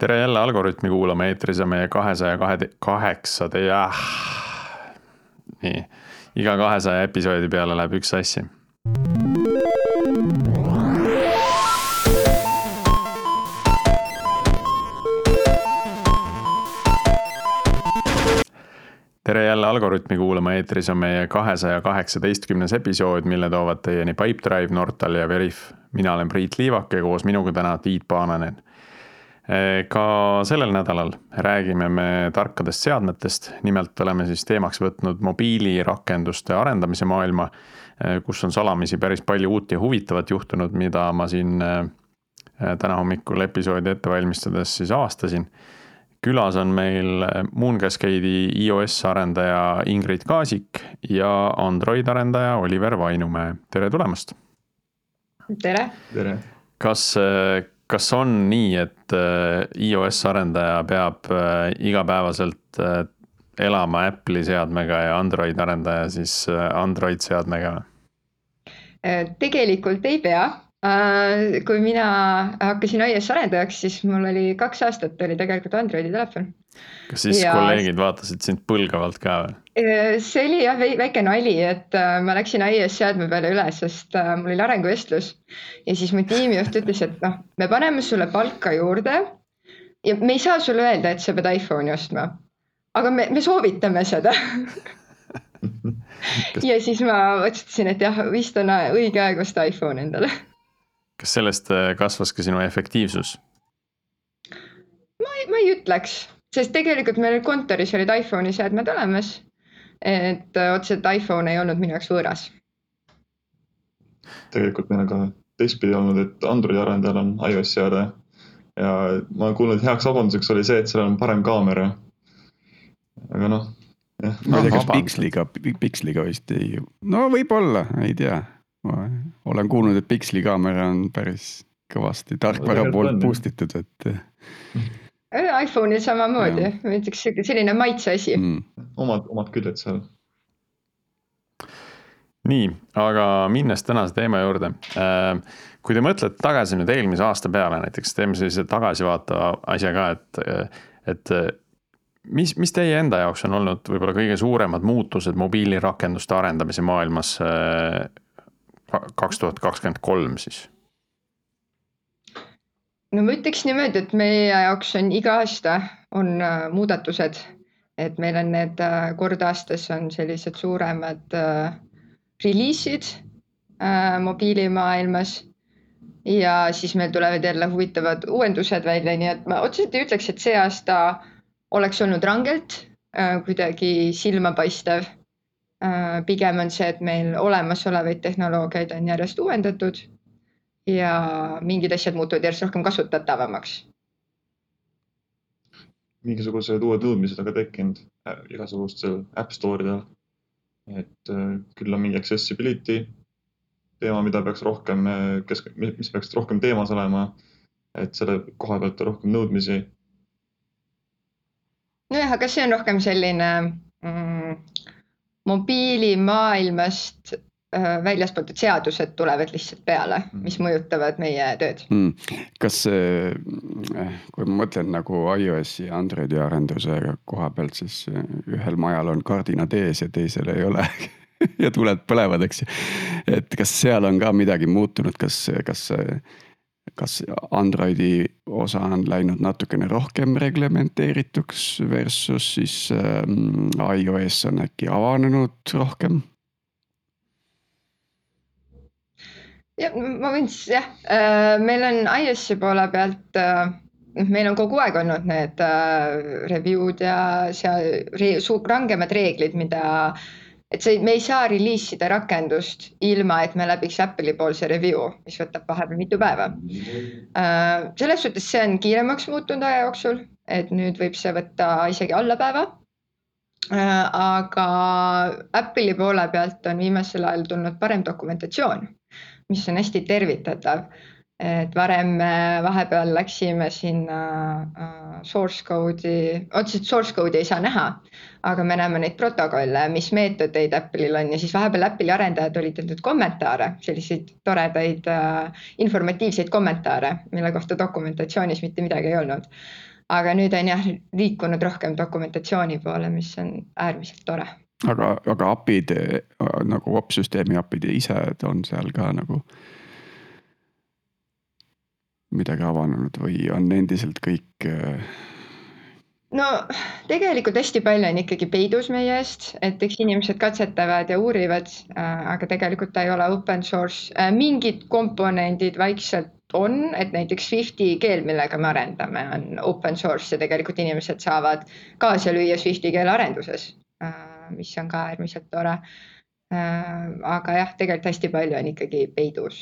tere jälle Algorütmi kuulama, eetris on meie kahesaja kahe, kaheksa, jah. nii, iga kahesaja episoodi peale läheb üks sassi. tere jälle Algorütmi kuulama, eetris on meie kahesaja kaheksateistkümnes episood, mille toovad teieni Pipedrive, Nortal ja Veriff. mina olen Priit Liivak ja koos minuga täna Tiit Paananen ka sellel nädalal räägime me tarkadest seadmetest, nimelt oleme siis teemaks võtnud mobiilirakenduste arendamise maailma, kus on salamisi päris palju uut ja huvitavat juhtunud, mida ma siin täna hommikul episoodi ette valmistades siis avastasin. külas on meil Moon Cascade'i iOS arendaja Ingrid Kaasik ja Android arendaja Oliver Vainumäe, tere tulemast. tere. tere. kas kas on nii, et äh, iOS arendaja peab äh, igapäevaselt äh, elama Apple'i seadmega ja Android arendaja siis Android seadmega? tegelikult ei pea. kui mina hakkasin iOS arendajaks, siis mul oli kaks aastat oli tegelikult Androidi telefon kas siis ja... kolleegid vaatasid sind põlgavalt ka või? Äh, see oli jah väike nali, et äh, ma läksin iOS seadme peale üle, sest äh, mul oli arenguvestlus ja siis mu tiimijuht ütles, et noh, me paneme sulle palka juurde ja me ei saa sulle öelda, et sa pead iPhone'i ostma. aga me, me soovitame seda ja siis ma otsustasin, et jah, vist on õige aeg osta iPhone endale. kas sellest kasvas ka sinu efektiivsus? ma ei, ma ei ütleks sest tegelikult meil kontoris olid iPhone'i seadmed olemas. Et äh, otseselt iPhone ei olnud minu jaoks võõras. tegelikult meil on ka teistpidi olnud, et Androidi arendajal on iOS seade ja ma olen kuulnud, et heaks vabanduseks oli see, et sellel on parem kaamera. aga noh, jah. ma ei tea, kas Pixliga, Pixliga vist ei, no võib-olla, ei tea. olen kuulnud, et Pixli kaamera on päris kõvasti tarkvara poolt boost itud, et iPhone'il samamoodi, ma ütleks selline maitse asi mm.. omad, omad küljed seal. nii, aga minnes tänase teema juurde. Äh, kui te mõtlete tagasi nüüd eelmise aasta peale näiteks, teeme sellise tagasivaatava asja ka, et, et mis, mis teie enda jaoks on olnud võib-olla kõige suuremad muutused mobiilirakenduste arendamise maailmas äh, kaks tuhat kakskümmend kolm siis? No ma ütleks niimoodi, et meie jaoks on iga aasta on äh, muudatused, et meil on need äh, kord aastas on sellised suuremad äh, reliisid mobiilimaailmas. Ja siis meil tulevad jälle huvitavad uuendused välja, nii et ma otseselt ei ütleks, et see aasta oleks olnud rangelt kuidagi silmapaistev. Pigem on see, et meil olemasolevaid tehnoloogiaid on järjest uuendatud ja mingid asjad muutuvad järjest rohkem kasutatavamaks. mingisugused uued nõudmised on ka tekkinud äh, igasugustel äpp store idel. et äh, küll on mingi accessibility teema, mida peaks rohkem äh, kesk-, mis peaks rohkem teemas olema. et selle koha pealt on rohkem nõudmisi. nojah, aga see on rohkem selline mm, mobiilimaailmast väljaspoolt, et seadused tulevad lihtsalt peale, mm. mis mõjutavad meie tööd mm.. kas, äh, kui ma mõtlen nagu iOS-i ja Androidi arenduse koha pealt, siis äh, ühel majal on kardinad ees ja teisel ei ole ja tuled põlevad, eks ju. et kas seal on ka midagi muutunud, kas, kas, kas Androidi osa on läinud natukene rohkem reglementeerituks versus siis ähm, iOS on äkki avanenud rohkem? Ja ma võin siis jah, äh, meil on iOS-i poole pealt, äh, noh, meil on kogu aeg olnud need äh, review'd ja seal re, rangemad reeglid, mida, et see, me ei saa reliisida rakendust ilma, et me läbiks Apple'i poolse review, mis võtab vahepeal mitu päeva. selles suhtes see on kiiremaks muutunud aja jooksul, et nüüd võib see võtta isegi alla päeva aga Apple'i poole pealt on viimasel ajal tulnud parem dokumentatsioon mis on hästi tervitatav. et varem vahepeal läksime sinna uh, source code'i, otseselt source code'i ei saa näha, aga me näeme neid protokolle, mis meetodeid Apple'il on ja siis vahepeal Apple'i arendajad olid teinud kommentaare, selliseid toredaid uh, informatiivseid kommentaare, mille kohta dokumentatsioonis mitte midagi ei olnud aga nüüd on jah liikunud rohkem dokumentatsiooni poole, mis on äärmiselt tore. aga, aga API-d nagu opsüsteemi API-d ise on seal ka nagu midagi avanenud või on endiselt kõik äh, no tegelikult hästi palju on ikkagi peidus meie eest, et eks inimesed katsetavad ja uurivad, äh, aga tegelikult ta ei ole open source, äh, mingid komponendid vaikselt on, et näiteks Swifti keel, millega me arendame, on open source ja tegelikult inimesed saavad kaasa lüüa Swifti keele arenduses, mis on ka äärmiselt tore. aga jah, tegelikult hästi palju on ikkagi peidus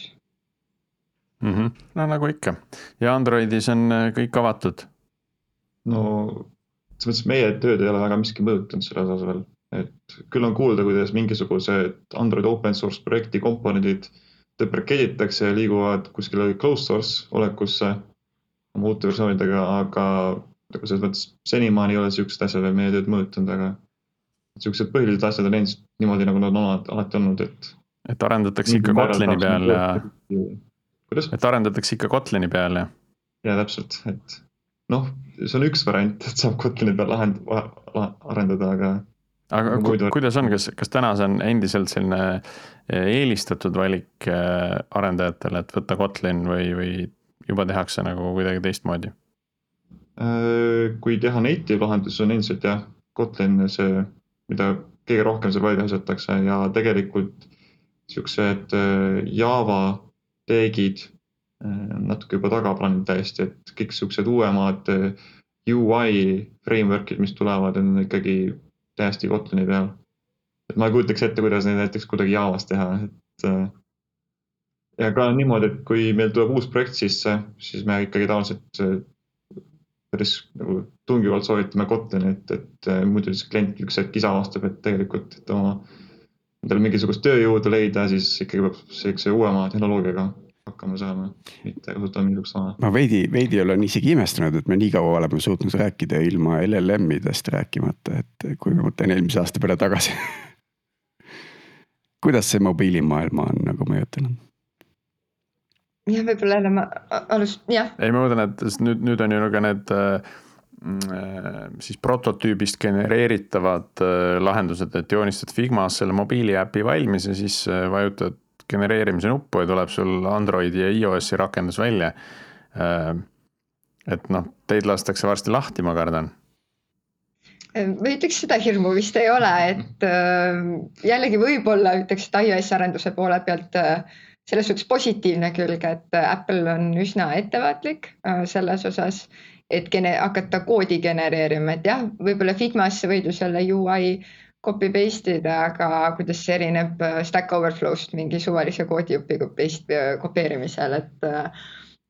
mm. -hmm. no nagu ikka ja Androidis on äh, kõik avatud. no selles mõttes meie tööd ei ole väga miski mõjutanud selle osas veel, et küll on kuulda, kuidas mingisugused Android open source projekti komponendid deprecate itakse ja liiguvad kuskile closed source olekusse oma uute versioonidega, aga nagu selles mõttes senimaani ei ole siuksed asjad veel meie tööd mõjutanud, aga siuksed põhilised asjad on endiselt niimoodi, nagu nad on alati olnud, et. et arendatakse ikka Kotlini peal ja kuidas? et arendatakse ikka Kotlini peal ja? ja täpselt, et noh, see on üks variant, et saab Kotlini peal lahend-, arendada, aga. Aga ku, kuidas on, kas, kas täna see on endiselt selline eh, eelistatud valik eh, arendajatele, et võtta Kotlin või, või juba tehakse nagu kuidagi teistmoodi? Äh, kui teha native lahendus, on endiselt jah, Kotlin see, mida kõige rohkem seal välja asetakse ja tegelikult siuksed äh, Java teegid natuke juba tagaplaanil täiesti, et kõik siuksed uuemad UI framework'id, mis tulevad, on ikkagi täiesti Kotlini peal. et ma ei kujutaks ette, kuidas neid näiteks kuidagi Javas teha, et. Äh, ja ka niimoodi, et kui meil tuleb uus projekt sisse, siis me ikkagi tavaliselt päris nagu tungivalt soovitame Kotlinit, et muidu siis klient üks hetk ise avastab, et tegelikult, et oma endale mingisugust tööjõudu leida, siis ikkagi peab sellise uuema tehnoloogiaga hakkama saama, mitte kasutama mingisugust sama. ma veidi, veidi olen isegi imestanud, et me nii kaua oleme suutnud rääkida ilma LLM-idest rääkimata, et kui ma mõtlen eelmise aasta peale tagasi kuidas see mobiilimaailma on nagu mõjutanud? jah, võib-olla ma alust-, jah. ei, ma mõtlen, et nüüd, nüüd on ju ka need äh, Äh, siis prototüübist genereeritavad äh, lahendused, et joonistad Figmas selle mobiiliäpi valmis ja siis vajutad genereerimise nuppu ja tuleb sul Androidi ja iOS-i rakendus välja. et noh, teid lastakse varsti lahti, ma kardan ma ütleks, seda hirmu vist ei ole, et jällegi võib-olla ütleks, et iOS arenduse poole pealt selles suhtes positiivne külg, et Apple on üsna ettevaatlik selles osas et gene-, hakata koodi genereerima, et jah, võib-olla Figmasse võid ju selle UI copy paste ida, aga kuidas see erineb äh, Stack Overflow'st mingi suvalise koodijupi paste äh, kopeerimisel, et äh,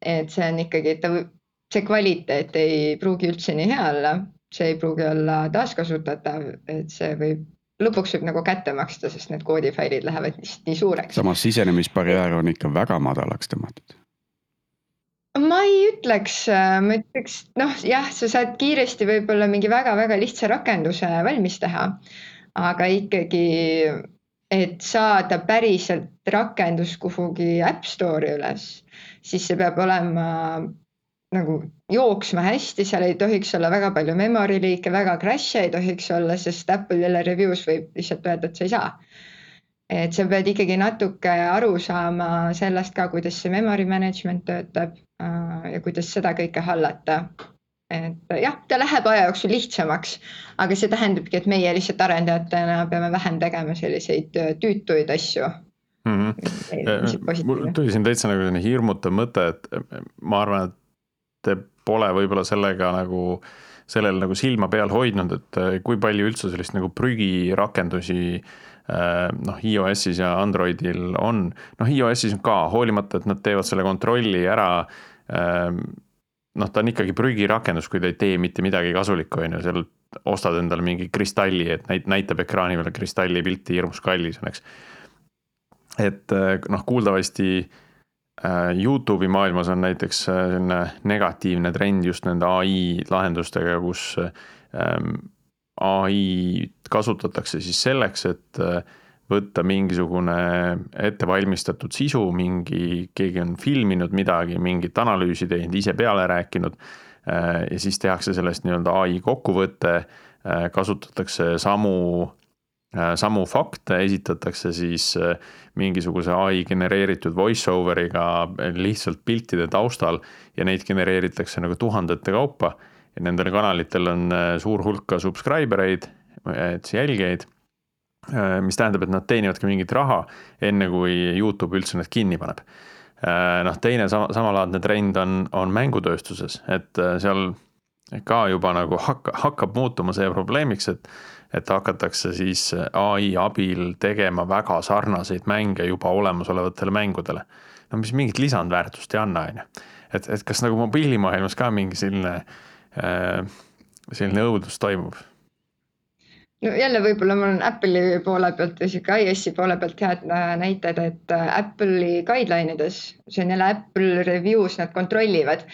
et see on ikkagi, ta, see kvaliteet ei pruugi üldse nii hea olla, see ei pruugi olla taaskasutatav, et see võib lõpuks võib nagu kätte maksta, sest need koodifailid lähevad lihtsalt nii suureks. samas sisenemisbarjäär on ikka väga madalaks tõmmatud ma ei ütleks, ma ütleks noh, jah, sa saad kiiresti võib-olla mingi väga-väga lihtsa rakenduse valmis teha, aga ikkagi, et saada päriselt rakendus kuhugi App Store'i üles, siis see peab olema nagu jooksma hästi, seal ei tohiks olla väga palju memory liike, väga crash'e ei tohiks olla, sest Apple jälle reviews võib lihtsalt öelda, et sa ei saa et sa pead ikkagi natuke aru saama sellest ka, kuidas see memory management töötab äh, ja kuidas seda kõike hallata. Et jah, ta läheb aja jooksul lihtsamaks, aga see tähendabki, et meie lihtsalt arendajatena peame vähem tegema selliseid äh, tüütuid asju mm. -hmm. mul tuli siin täitsa nagu selline hirmutav mõte, et ma arvan, et te pole võib-olla sellega nagu sellel nagu silma peal hoidnud, et kui palju üldse sellist nagu prügirakendusi äh, Äh, noh, iOS-is ja Androidil on, noh, iOS-is on ka, hoolimata, et nad teevad selle kontrolli ära. Noh, ta on ikkagi prügirakendus, kui ta ei tee mitte midagi kasulikku, on ju, seal ostad endale mingi kristalli, et näit-, näitab ekraani peal kristalli pilti, hirmus kallis on, eks. et äh, noh, kuuldavasti äh, Youtube'i maailmas on näiteks selline negatiivne trend just nende ai lahendustega, kus ähm, ai-d kasutatakse siis selleks, et äh, võtta mingisugune ettevalmistatud sisu, mingi, keegi on filminud midagi, mingit analüüsi teinud, ise peale rääkinud. ja siis tehakse sellest nii-öelda ai kokkuvõte, kasutatakse samu samu fakte esitatakse siis mingisuguse ai genereeritud voice over'iga lihtsalt piltide taustal ja neid genereeritakse nagu tuhandete kaupa. ja nendel kanalitel on suur hulk ka subscriber eid, et jälgijaid Äh, mis tähendab, et nad teenivad ka mingit raha, enne kui Youtube üldse need kinni paneb. Äh, noh, teine sama, samalaadne trend on, on mängutööstuses, et äh, seal ka juba nagu hakka, hakkab muutuma see probleemiks, et et hakatakse siis ai abil tegema väga sarnaseid mänge juba olemasolevatele mängudele. no mis mingit lisandväärtust ei anna, on ju. et, et kas nagu mobiilimaailmas ka mingi selline äh,, selline õudus toimub no jälle võib-olla mul on Apple'i poole pealt või sihuke iOS-i poole pealt head äh, näited, et äh, Apple'i guideline ides, see on jälle Apple reviews, nad kontrollivad.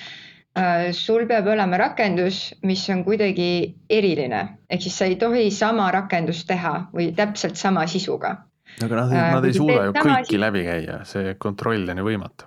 Äh, sul peab olema rakendus, mis on kuidagi eriline, ehk siis sa ei tohi sama rakendust teha või täpselt sama sisuga. aga nad, nad ei suuda ju kõiki sisu... läbi käia, see kontroll on ju võimatu.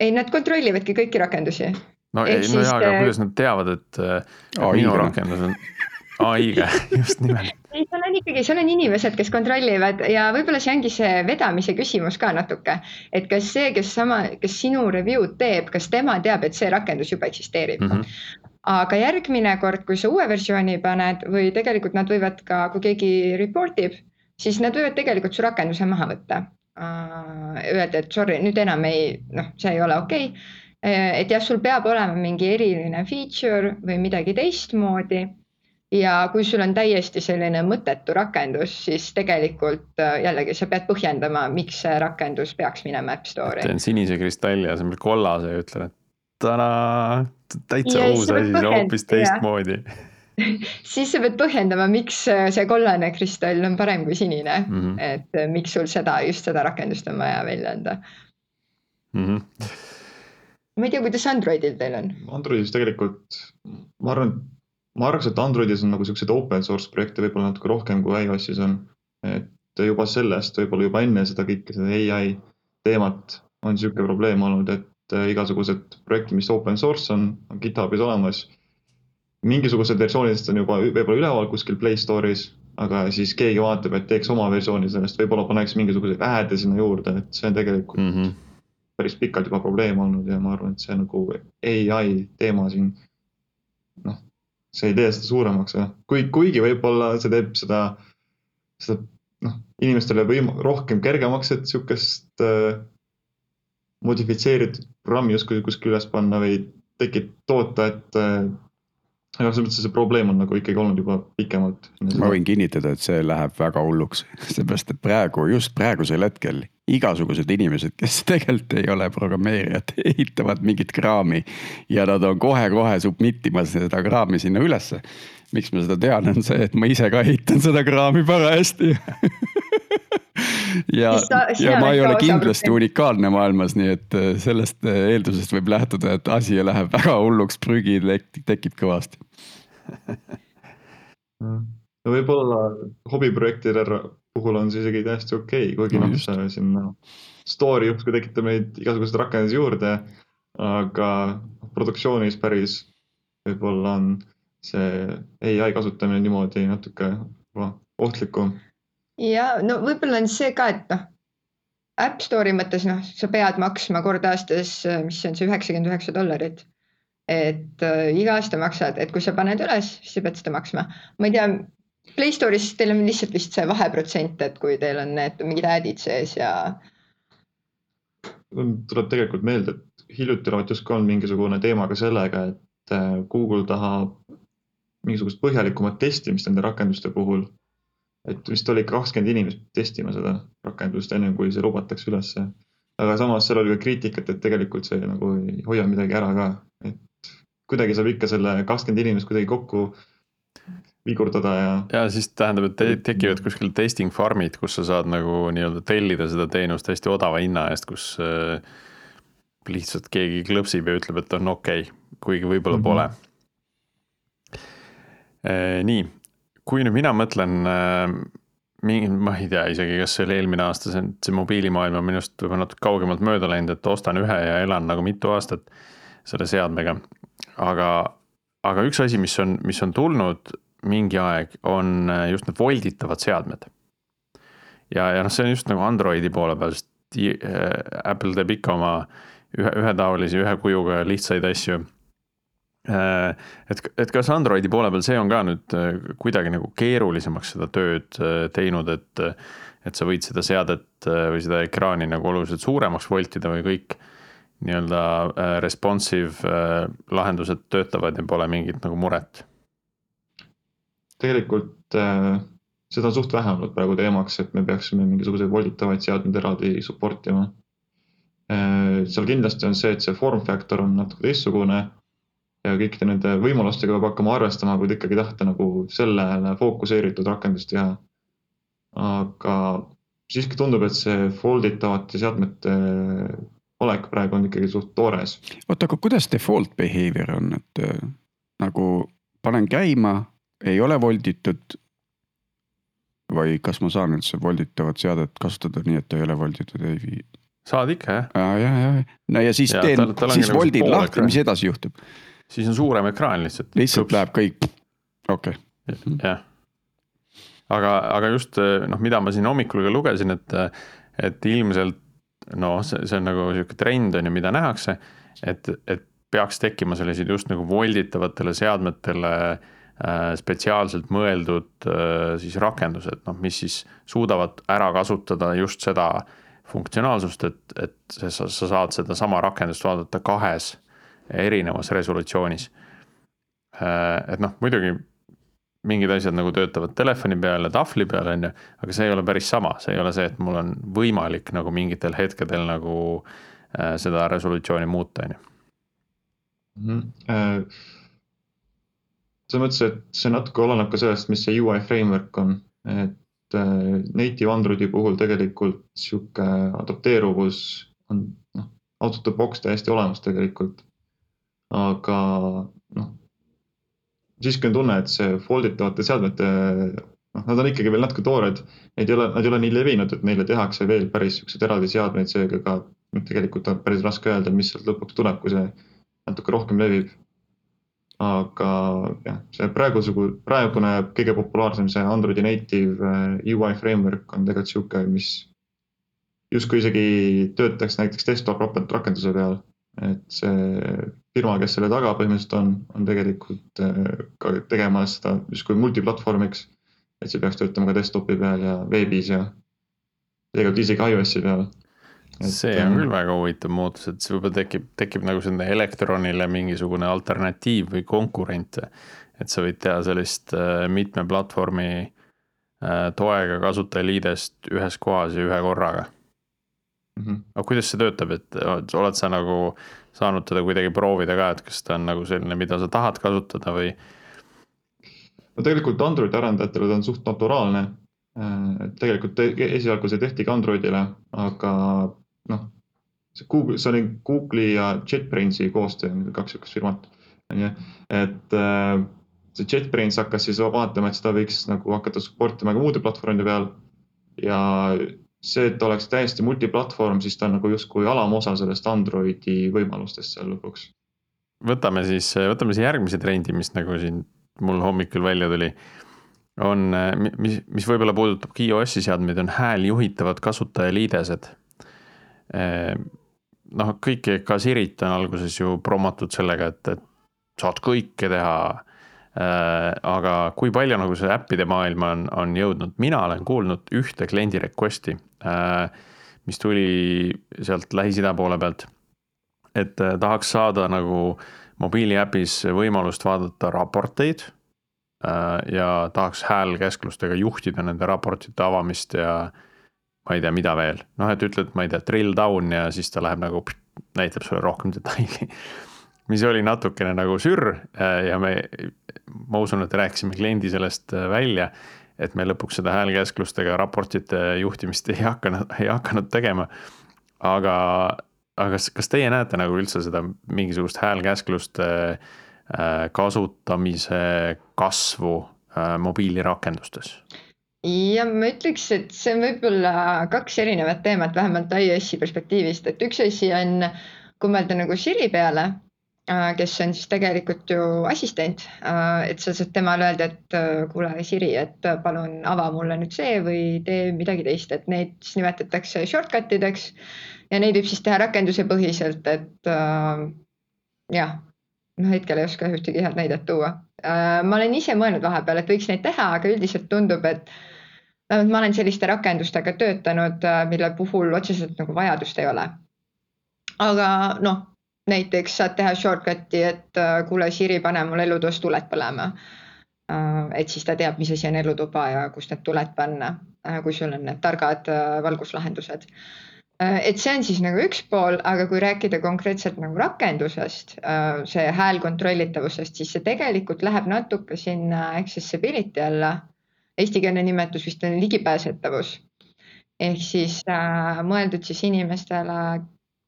ei, nad kontrollivadki kõiki rakendusi. no, ei, no jaa, aga kuidas nad teavad, et oh, minu rakendus on ai-ga, just nimelt. ei, seal on ikkagi, seal on inimesed, kes kontrollivad ja võib-olla see ongi see vedamise küsimus ka natuke. et kas see, kes sama, kes sinu review'd teeb, kas tema teab, et see rakendus juba eksisteerib mm. -hmm. aga järgmine kord, kui sa uue versiooni paned või tegelikult nad võivad ka, kui keegi report ib, siis nad võivad tegelikult su rakenduse maha võtta. Öelda, et sorry, nüüd enam ei, noh, see ei ole okei okay et jah, sul peab olema mingi eriline feature või midagi teistmoodi ja kui sul on täiesti selline mõttetu rakendus, siis tegelikult äh, jällegi sa pead põhjendama, miks see rakendus peaks minema App Store'i. teen sinise kristalli asemel kollase ja ütlen, et tada, täitsa ja, uus asi, see on hoopis teistmoodi siis sa pead põhjendama, miks äh, see kollane kristall on parem kui sinine mm, -hmm. et äh, miks sul seda, just seda rakendust on vaja välja anda mm. -hmm. ma ei tea, kuidas Androidil teil on? Androidis tegelikult, ma arvan, et ma arvaks, et Androidis on nagu siukseid open source projekte võib-olla natuke rohkem kui iOS-is on. et juba sellest, võib-olla juba enne seda kõike, seda ai teemat on sihuke probleem olnud, et äh, igasugused projektid, mis open source on, on GitHubis olemas. mingisugused versioonidest on juba võib-olla üleval kuskil Play Store'is, aga siis keegi vaatab, et teeks oma versiooni sellest, võib-olla paneks mingisuguseid ad'e sinna juurde, et see on tegelikult mm -hmm. päris pikalt juba probleem olnud ja ma arvan, et see nagu ai teema siin noh, see ei tee seda suuremaks, kui, kuigi võib-olla see teeb seda, seda noh, inimestele võim-, rohkem kergemaks, et sihukest äh, modifitseeritud programmi justkui kuskil üles panna või tekit-, toota, et äh, aga selles mõttes see probleem on nagu ikkagi olnud juba pikemalt. ma võin kinnitada, et see läheb väga hulluks, seepärast et praegu, just praegusel hetkel igasugused inimesed, kes tegelikult ei ole programmeerijad, ehitavad mingit kraami ja nad on kohe-kohe submit imas seda kraami sinna ülesse. miks ma seda tean, on see, et ma ise ka ehitan seda kraami parajasti. Ja, ja ma ei ole kindlasti unikaalne maailmas, nii et äh, sellest äh, eeldusest võib lähtuda, et asi läheb väga hulluks, prügi tekib kõvasti. No võib-olla hobiprojektide puhul on see isegi täiesti okei okay,, kuigi no, noh, see sinna story justkui tekitab neid igasuguseid rakendusi juurde. aga produktsioonis päris võib-olla on see ai kasutamine niimoodi natuke ohtlikum. ja no võib-olla on see ka, et noh, App Store'i mõttes noh, sa pead maksma kord aastas, mis see on see üheksakümmend üheksa dollarit et äh, iga aasta maksad, et kui sa paned üles, siis sa pead seda maksma. ma ei tea, Play Store'is teil on lihtsalt vist see vaheprotsent, et kui teil on need mingid ad'id sees ja. tuleb tegelikult meelde, et hiljuti olevat justkui olnud mingisugune teema ka sellega, et äh, Google tahab mingisugust põhjalikumat testimist nende rakenduste puhul. et vist oli kakskümmend inimest testima seda rakendust, enne kui see lubatakse ülesse. aga samas seal oli ka kriitikat, et tegelikult see nagu ei hoia midagi ära ka, et kuidagi saab ikka selle kakskümmend inimest kuidagi kokku vigurdada ja. ja siis tähendab, et te tekivad kuskil testing farm'id, kus sa saad nagu nii-öelda tellida seda teenust hästi odava hinna eest, kus äh, lihtsalt keegi klõpsib ja ütleb, et on okei okay,, kuigi võib-olla mm -hmm. pole e,. nii, kui nüüd mina mõtlen äh, mingi, ma ei tea isegi, kas see oli eelmine aasta, see, see mobiilimaailm on minust võib-olla natuke kaugemalt mööda läinud, et ostan ühe ja elan nagu mitu aastat selle seadmega aga aga üks asi, mis on, mis on tulnud mingi aeg, on äh, just need volditavad seadmed. ja, ja noh, see on just nagu Androidi poole peal, sest Apple teeb ikka oma ühe, ühetaolisi, ühe kujuga lihtsaid asju et, et kas Androidi poole peal see on ka nüüd kuidagi nagu keerulisemaks seda tööd teinud, et, et sa võid seda seadet või seda ekraani nagu oluliselt suuremaks voltida või kõik nii-öelda responsive lahendused töötavad ja pole mingit nagu muret? Tegelikult äh, seda on suht vähe olnud praegu teemaks, et me peaksime mingisuguseid volditavaid seadmeid eraldi support ima äh,. seal kindlasti on see, et see form factor on natuke teistsugune ja kõikide nende võimalustega peab hakkama arvestama, kuid ikkagi tahta nagu sellele fookuseeritud rakendust teha. aga siiski tundub, et see fold itavate seadmete olek praegu on ikkagi suht toores. oota, aga kuidas default behavior on, et äh, nagu panen käima, ei ole volditud? või kas ma saan üldse volditavat seadet kasutada nii, et ta ei ole volditud, ei vii? saad ikka jah. ja, ja, ja, no ja siis ja, teen, siis voldin lahti, mis edasi juhtub? siis on suurem ekraan lihtsalt. lihtsalt Ups. läheb kõik, okei okay.. jah, aga, aga just noh, mida ma siin hommikul ka lugesin, et, et ilmselt noh, see, see on nagu sihuke trend on ju, mida nähakse, et, et peaks tekkima selliseid just nagu volditavatele seadmetele äh, spetsiaalselt mõeldud äh, siis rakendused, noh, mis siis suudavad ära kasutada just seda funktsionaalsust, et, et sa, sa saad sedasama rakendust vaadata kahes erinevas resolutsioonis. Äh, et noh, muidugi mingid asjad nagu töötavad telefoni peal ja tahvli peal, on ju, aga see ei ole päris sama, see ei ole see, et mul on võimalik nagu mingitel hetkedel nagu äh, seda resolutsiooni muuta, on ju. Äh, selles mõttes, et see natuke oleneb ka sellest, mis see UI framework on, et native Androidi puhul tegelikult sihuke adapteeruvus on noh, out of the box täiesti olemas tegelikult aga noh, siiski on tunne, et see fold itavate seadmete, noh, nad on ikkagi veel natuke toored. Neid ei ole, nad ei ole nii levinud, et neile tehakse veel päris siukseid eraldi seadmeid, seega ka noh, tegelikult on päris raske öelda, mis sealt lõpuks tuleb, kui see natuke rohkem levib. Aga jah, see praegusegu, praegune kõige populaarsem, see Androidi native eh, UI framework on tegelikult sihuke, mis justkui isegi töötaks näiteks desktop rakenduse peal et see firma, kes selle taga põhimõtteliselt on, on tegelikult äh, ka tegemas seda justkui multiplatvormiks. et see peaks töötama ka desktopi peal ja veebis ja tegelikult isegi iOS-i peal. See on äh, küll väga huvitav muutus, et see võib-olla tekib, tekib nagu selline elektronile mingisugune alternatiiv või konkurent. et sa võid teha sellist äh, mitme platvormi toega kasutajaliidest ühes kohas ja ühe korraga mm. -hmm. aga kuidas see töötab, et oled sa nagu saanud teda kuidagi proovida ka, et kas ta on nagu selline, mida sa tahad kasutada või? no tegelikult Androidi arendajatel ta on suht naturaalne. Äh, et tegelikult esialgu see tehtigi Androidile, aga noh, see Google, see oli Google'i ja JetBrainsi koostöö, kaks sihukest firmat, on ju, et äh, see JetBrains hakkas siis vaatama, et seda võiks nagu hakata support ima ka muude platvormide peal. ja see, et oleks täiesti multiplatvorm, siis ta on nagu justkui alamosa sellest Androidi võimalustest seal lõpuks. võtame siis, võtame siis järgmise trendi, mis nagu siin mul hommikul välja tuli. on, mis, mis võib-olla puudutab iOS-i seadmeid, on hääljuhitavad kasutajaliidesed. Noh, kõiki, ka Sirit on alguses ju promotud sellega, et, et saad kõike teha Äh, aga kui palju nagu see äppide maailma on, on jõudnud, mina olen kuulnud ühte kliendi request'i, äh, mis tuli sealt Lähis-Ida poole pealt. et äh, tahaks saada nagu mobiiliäpis võimalust vaadata raporteid ja tahaks häälkäsklustega juhtida nende raportite avamist ja ma ei tea, mida veel, noh, et ütled, ma ei tea, drill down ja siis ta läheb nagu näitab sulle rohkem detaili mis oli natukene nagu sürr äh, ja me, ma usun, et rääkisime kliendi sellest äh, välja, et me lõpuks seda häälkäsklustega raportite juhtimist ei hakanud, ei hakanud tegema. aga, aga kas, kas teie näete nagu üldse seda mingisugust häälkäskluste äh, kasutamise kasvu mobiilirakendustes? Ja ma ütleks, et see on võib-olla kaks erinevat teemat, vähemalt iOS-i perspektiivist, et üks asi on, kui mõelda nagu Siri peale kes on siis tegelikult ju assistent, et sa saad temale öelda, et kuule, Siri, et palun ava mulle nüüd see või tee midagi teist, et neid siis nimetatakse shortcut ideks ja neid võib siis teha rakenduse põhiselt, et jah, noh hetkel ei oska ühtegi head näidet tuua. ma olen ise mõelnud vahepeal, et võiks neid teha, aga üldiselt tundub, et vähemalt ma olen selliste rakendustega töötanud, mille puhul otseselt nagu vajadust ei ole. aga noh näiteks saad teha shortcut'i, et äh, kuule Siri, pane mul elutoas tuled põlema. Äh, et siis ta teab, mis asi on elutuba ja kust need tuled panna, äh, kui sul on need targad valguslahendused. et see on siis nagu üks pool, aga kui rääkida konkreetselt nagu rakendusest, see hääl kontrollitavusest, siis see tegelikult läheb natuke sinna accessibility alla. Eestikeelne nimetus vist on ligipääsetavus ehk siis äh, mõeldud siis inimestele,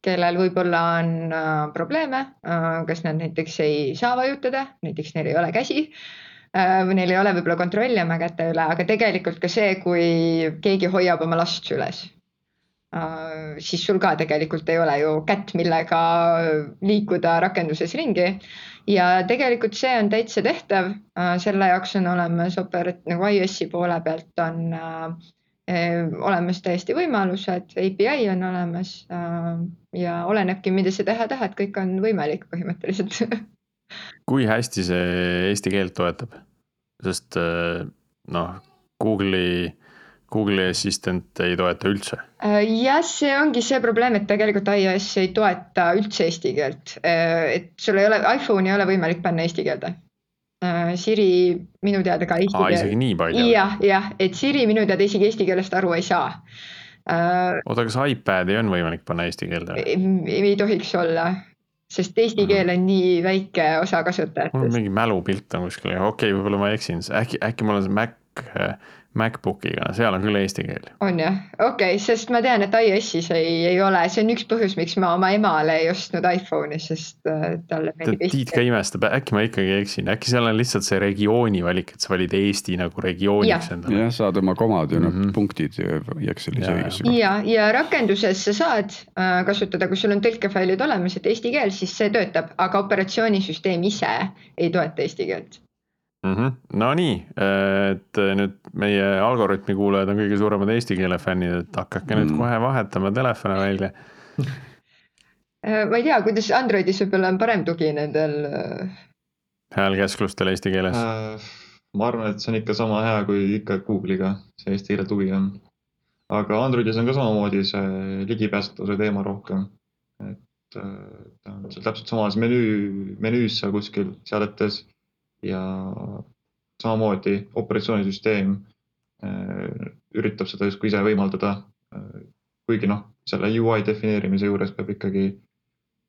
kellel võib-olla on äh, probleeme äh,, kas nad näiteks ei saa vajutada, näiteks neil ei ole käsi äh, või neil ei ole võib-olla kontrolli oma käte üle, aga tegelikult ka see, kui keegi hoiab oma last süles äh,, siis sul ka tegelikult ei ole ju kätt, millega liikuda rakenduses ringi. Ja tegelikult see on täitsa tehtav äh,, selle jaoks on olemas operat-, nagu iOS-i poole pealt on äh, Ehm, olemas täiesti võimalused, API on olemas äh, ja olenebki, mida sa teha tahad, kõik on võimalik põhimõtteliselt kui hästi see eesti keelt toetab? sest äh, noh, Google'i, Google'i Assistant ei toeta üldse. Äh, jah, see ongi see probleem, et tegelikult iOS ei toeta üldse eesti keelt, et sul ei ole, iPhone'i ei ole võimalik panna eesti keelde Äh, Siri minu teada ka eesti keeles. isegi nii palju? jah, jah, et Siri minu teada isegi eesti keelest aru ei saa oota, kas iPad'i on võimalik panna eesti keelde? ei, tohiks olla, sest eesti keel on nii väike osa kasutajatest. mul mingi mälupilt on kuskil, okei okay,, võib-olla ma eksin, äkki, äkki mul on see Mac MacBookiga, seal on küll eesti keel. on jah, okei okay,, sest ma tean, et iOS-is ei, ei ole, see on üks põhjus, miks ma oma emale ei ostnud iPhone'i, sest äh, talle meeldib. Tiit ka imestab, äkki ma ikkagi eksin, äkki seal on lihtsalt see regiooni valik, et sa valid Eesti nagu regiooniks endale. jah, saad oma komad ja mm -hmm. noh punktid Excelis õigesse kohta. ja, ja rakenduses sa saad äh, kasutada, kui sul on tõlkefailid olemas, et eesti keel, siis see töötab, aga operatsioonisüsteem ise ei toeta eesti keelt mm. -hmm. Nonii, et nüüd meie Algorütmi kuulajad on kõige suuremad eesti keele fännid, et hakake mm. nüüd kohe vahetama telefone välja äh, ma ei tea, kuidas Androidis võib-olla on parem tugi nendel. Äh, häälkäsklustel eesti keeles äh,? ma arvan, et see on ikka sama hea, kui ikka Google'iga see eesti keele tugi on. aga Androidis on ka samamoodi see ligipääsetavuse teema rohkem. et äh, ta on seal täpselt samas menüü, menüüs seal kuskil seadetes ja samamoodi operatsioonisüsteem äh, üritab seda justkui ise võimaldada. Äh, kuigi noh, selle ui defineerimise juures peab ikkagi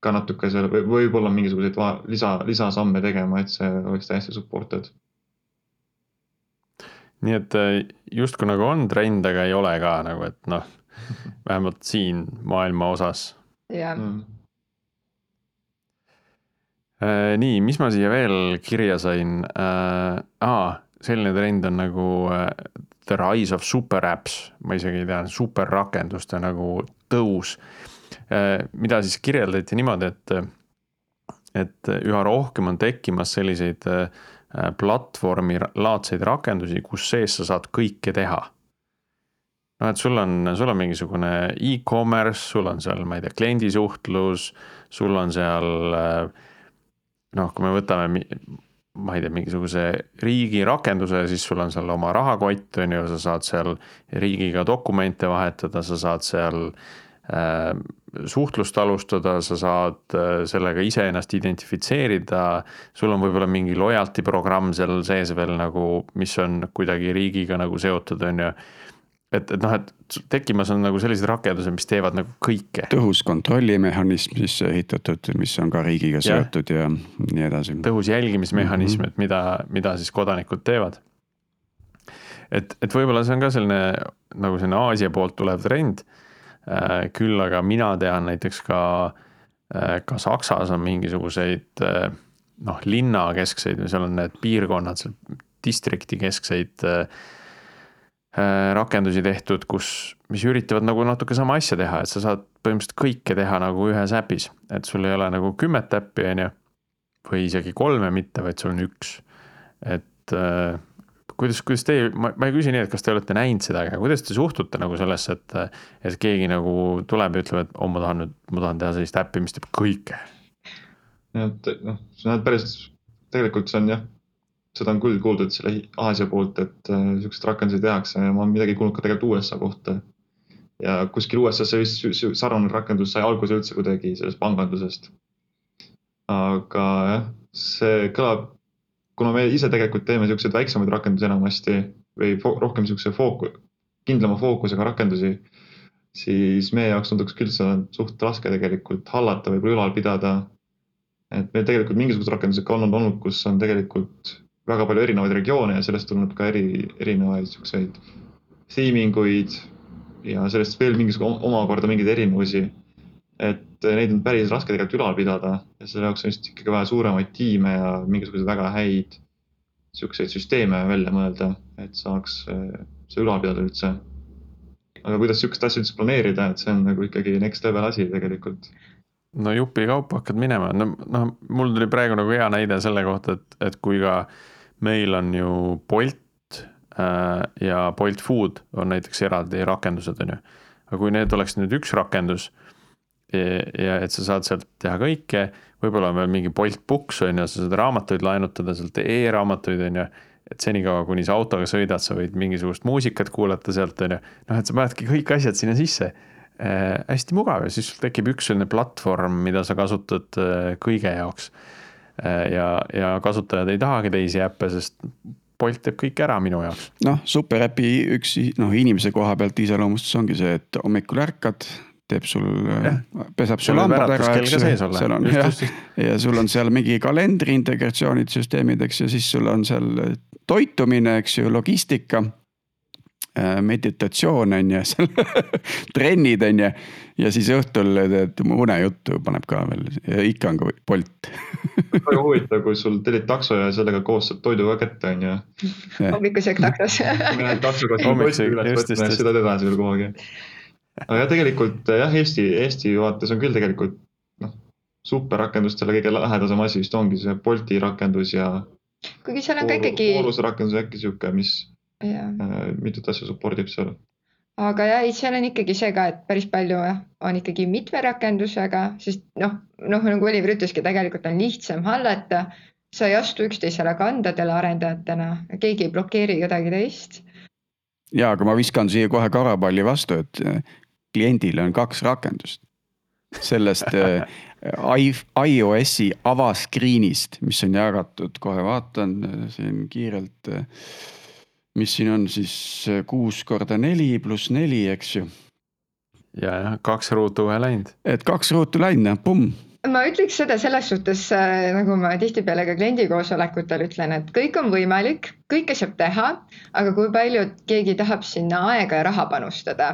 ka natuke seal või võib-olla mingisuguseid lisa, lisasamme tegema, et see oleks täiesti supported. nii et äh, justkui nagu on trend, aga ei ole ka nagu, et noh, vähemalt siin maailma osas. jah mm nii, mis ma siia veel kirja sain äh,? aa, selline trend on nagu äh, The Rise of Super Apps, ma isegi ei tea, superrakenduste nagu tõus äh,. mida siis kirjeldati niimoodi, et, et üha rohkem on tekkimas selliseid äh, platvormi laadseid rakendusi, kus sees sa saad kõike teha noh, et sul on, sul on mingisugune e-commerce, sul on seal, ma ei tea, kliendisuhtlus, sul on seal äh, noh, kui me võtame, ma ei tea, mingisuguse riigi rakenduse, siis sul on seal oma rahakott, on ju, sa saad seal riigiga dokumente vahetada, sa saad seal äh, suhtlust alustada, sa saad äh, sellega iseennast identifitseerida. sul on võib-olla mingi loyalty programm seal sees veel nagu, mis on kuidagi riigiga nagu seotud, on ju et, et noh, et tekkimas on nagu sellised rakendused, mis teevad nagu kõike. tõhus kontrollimehhanism sisse ehitatud, mis on ka riigiga seotud ja, ja nii edasi. tõhus jälgimismehhanism mm, -hmm. et mida, mida siis kodanikud teevad. et, et võib-olla see on ka selline nagu selline Aasia poolt tulev trend. Äh, küll aga mina tean näiteks ka, äh, ka Saksas on mingisuguseid äh, noh, linnakeskseid või seal on need piirkonnad, seal district'i keskseid Äh, rakendusi tehtud, kus, mis üritavad nagu natuke sama asja teha, et sa saad põhimõtteliselt kõike teha nagu ühes äpis. et sul ei ole nagu kümmet äppi, on ju, või isegi kolme mitte, vaid sul on üks. et äh, kuidas, kuidas teie, ma, ma ei küsi nii, et kas te olete näinud seda, aga kuidas te suhtute nagu sellesse, et, et keegi nagu tuleb ja ütleb, et oh, ma tahan nüüd, ma tahan teha sellist äppi, mis teeb kõike. et noh, sa näed päris, tegelikult see on jah, seda on küll kuuldud selle Aasia poolt, et äh, siukseid rakendusi tehakse ja ma olen midagi kuulnud ka tegelikult USA kohta. ja kuskil USA-s see sarnane rakendus sai alguse üldse kuidagi sellest pangandusest. aga jah, see kõlab, kuna me ise tegelikult teeme siukseid väiksemaid rakendusi enamasti või rohkem siukse fooku-, kindlama fookusega rakendusi, siis meie jaoks tunduks küll seda suht raske tegelikult hallata või ülal pidada. et meil tegelikult mingisugused rakendused ka on olnud, kus on tegelikult väga palju erinevaid regioone ja sellest tulnud ka eri, erinevaid siukseid theming uid ja sellest veel mingisugune omakorda mingeid erinevusi. et neid on päris raske tegelikult ülal pidada ja selle jaoks on vist ikkagi vaja suuremaid tiime ja mingisuguseid väga häid siukseid süsteeme välja mõelda, et saaks see ülal pidada üldse. aga kuidas siukest asja üldse planeerida, et see on nagu ikkagi next level asi tegelikult no jupikaupa hakkad minema, no noh, mul tuli praegu nagu hea näide selle kohta, et, et kui ka meil on ju Bolt äh, ja Bolt Food on näiteks eraldi rakendused, on ju. aga kui need oleks nüüd üks rakendus ja, et sa saad sealt teha kõike, võib-olla on veel mingi Bolt Books on ju, sa saad raamatuid laenutada sealt e, e-raamatuid on ju et senikaua, kuni sa autoga sõidad, sa võid mingisugust muusikat kuulata sealt, on ju. noh, et sa panedki kõik asjad sinna sisse äh,. hästi mugav ja siis sul tekib üks selline platvorm, mida sa kasutad äh, kõige jaoks. Ja, ja kasutajad ei tahagi teisi äppe, sest Bolt teeb kõik ära minu jaoks. noh, superäpi üks noh, inimese koha pealt iseloomustus ongi see, et hommikul ärkad, teeb sul, peseb sul hambad ära, eks ju, seal on jah, ja sul on seal mingi kalendri integratsioonid, süsteemid, eks ju, siis sul on seal toitumine, eks ju, logistika. Äh, meditatsioon on ju, seal trennid on ju. ja siis õhtul teed unejuttu paneb ka veel ikka on ka Bolt väga huvitav, kui sul tellid takso ja sellega koos saad toidu ka kätte, on ju. hommikusöök taksos. taksoga saad toitu üles võtma ja sõidad edasi veel kuhugi. aga jah, tegelikult jah, Eesti, Eesti vaates on küll tegelikult noh, superrakendustele kõige lähedasem asi vist ongi see Bolti rakendus ja. kuigi seal on ka ikkagi. Vooruse rakendus äkki sihuke, mis. Äh, mitut asja support ib seal. aga jah, ei, seal on ikkagi see ka, et päris palju on ikkagi mitme rakendusega, sest noh, noh nagu Oliver ütleski, tegelikult on lihtsam hallata. sa ei astu üksteisele kandadele arendajatena, keegi ei blokeeri kedagi teist. ja, aga ma viskan siia kohe karapalli vastu, et äh, kliendil on kaks rakendust. sellest äh, iOS-i avascreen'ist, mis on jagatud, kohe vaatan siin kiirelt mis siin on siis äh, kuus korda neli pluss neli, eks ju. ja, jah, kaks ruutu kohe läinud. et kaks ruutu läinud, pumm ma ütleks seda selles suhtes, äh, nagu ma tihtipeale ka kliendi koosolekutel ütlen, et kõik on võimalik, kõike saab teha, aga kui palju keegi tahab sinna aega ja raha panustada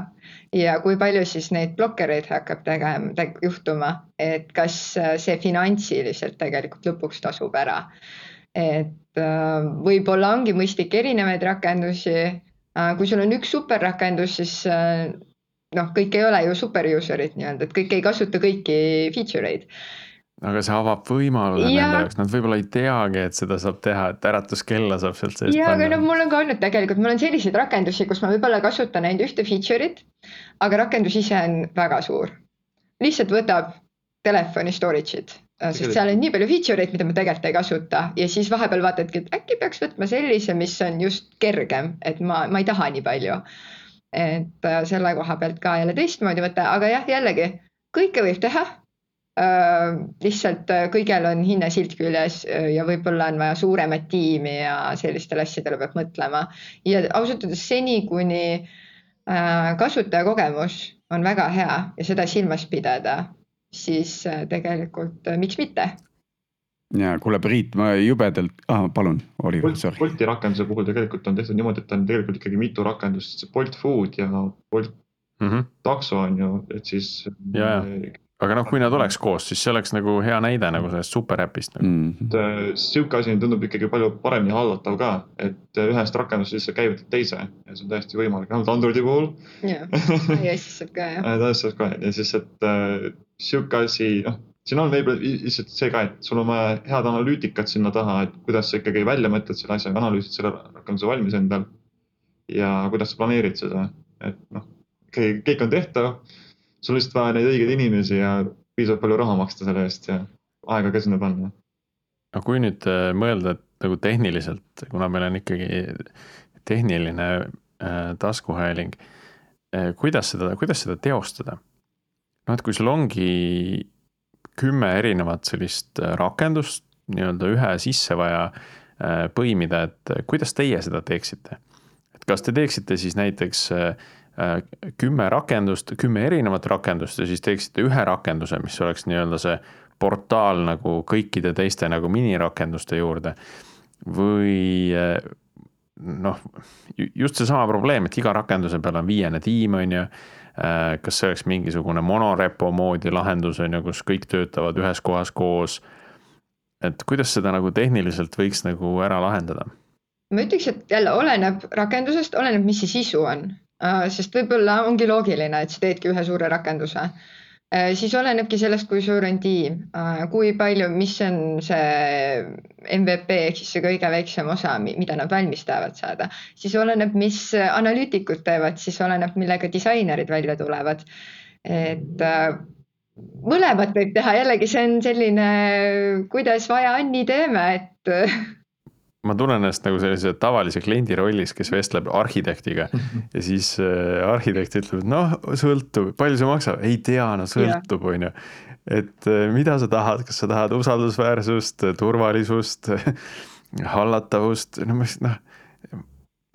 ja kui palju siis neid blokkereid hakkab tegema te,, juhtuma, et kas äh, see finantsiliselt tegelikult lõpuks tasub ära et äh, võib-olla ongi mõistlik erinevaid rakendusi. Äh, kui sul on üks superrakendus, siis äh, noh, kõik ei ole ju super user'id nii-öelda, et kõik ei kasuta kõiki feature eid aga see avab võimaluse ja. nende jaoks, nad võib-olla ei teagi, et seda saab teha, et äratuskella saab sealt seest ja, aga noh, mul on ka olnud tegelikult, mul on selliseid rakendusi, kus ma võib-olla kasutan ainult ühte feature'it, aga rakendus ise on väga suur. lihtsalt võtab telefoni storage'it sest seal on nii palju feature eid, mida ma tegelikult ei kasuta ja siis vahepeal vaatadki, et äkki peaks võtma sellise, mis on just kergem, et ma, ma ei taha nii palju. et äh, selle koha pealt ka jälle teistmoodi võtta, aga jah, jällegi kõike võib teha äh,. lihtsalt äh, kõigel on hinnasilt küljes ja võib-olla on vaja suuremat tiimi ja sellistele asjadele peab mõtlema. ja ausalt öeldes seni, kuni äh, kasutajakogemus on väga hea ja seda silmas pidada siis äh, tegelikult äh, miks mitte. ja kuule, Priit, ma jubedalt ah,, palun, Oliver, sorry. Bolti rakenduse puhul tegelikult on tehtud niimoodi, et on tegelikult ikkagi mitu rakendust, Bolt Food ja Bolt mm -hmm. takso on ju, et siis. ja, ja aga noh, kui nad oleks koos, siis see oleks nagu hea näide nagu sellest superäpist nagu. mm. -hmm. sihuke asi tundub ikkagi palju paremini hallatav ka, et ühest rakendusest lihtsalt käivitad teise ja see on täiesti võimalik, vähemalt Androidi puhul. jah, iOS-is saab ka jah. iOS saab ka ja siis, et äh, sihuke asi, noh, siin on võib-olla lihtsalt see ka, et sul on vaja head analüütikat sinna taha, et kuidas sa ikkagi välja mõtled selle asja, analüüsid selle rakenduse valmis endal. ja kuidas sa planeerid seda, et noh, kõik, on tehtav. sul on lihtsalt vaja neid õigeid inimesi ja piisavalt palju raha maksta selle eest ja aega ka sinna panna. no kui nüüd äh, mõelda, et nagu tehniliselt, kuna meil on ikkagi tehniline äh, taskuhääling äh,, kuidas seda, kuidas seda teostada? Noh, et kui sul ongi kümme erinevat sellist äh, rakendust nii-öelda ühe sisse vaja äh, põimida, et äh, kuidas teie seda teeksite? et kas te teeksite siis näiteks kümme rakendust, kümme erinevat rakendust ja siis teeksite ühe rakenduse, mis oleks nii-öelda see portaal nagu kõikide teiste nagu minirakenduste juurde. või noh, just seesama probleem, et iga rakenduse peal on viiene tiim, on ju kas see oleks mingisugune monorepo moodi lahendus, on ju, kus kõik töötavad ühes kohas koos. et kuidas seda nagu tehniliselt võiks nagu ära lahendada? ma ütleks, et jälle oleneb rakendusest, oleneb, mis see sisu on, äh, sest võib-olla ongi loogiline, et sa teedki ühe suure rakenduse Äh, siis olenebki sellest, kui suur on tiim, äh, kui palju, mis on see MVP ehk siis see kõige väiksem osa, mida nad valmis tahavad saada, siis oleneb, mis analüütikud teevad, siis oleneb, millega disainerid välja tulevad. et äh, mõlemat võib teha, jällegi see on selline, kuidas vaja nii teeme, et ma tunnen ennast nagu sellise tavalise kliendi rollis, kes vestleb arhitektiga. Ja siis äh, arhitekt ütleb, et noh, sõltub, palju see maksab, ei tea, no sõltub, on ju. et äh, mida sa tahad, kas sa tahad usaldusväärsust, turvalisust, hallatavust, no mis noh,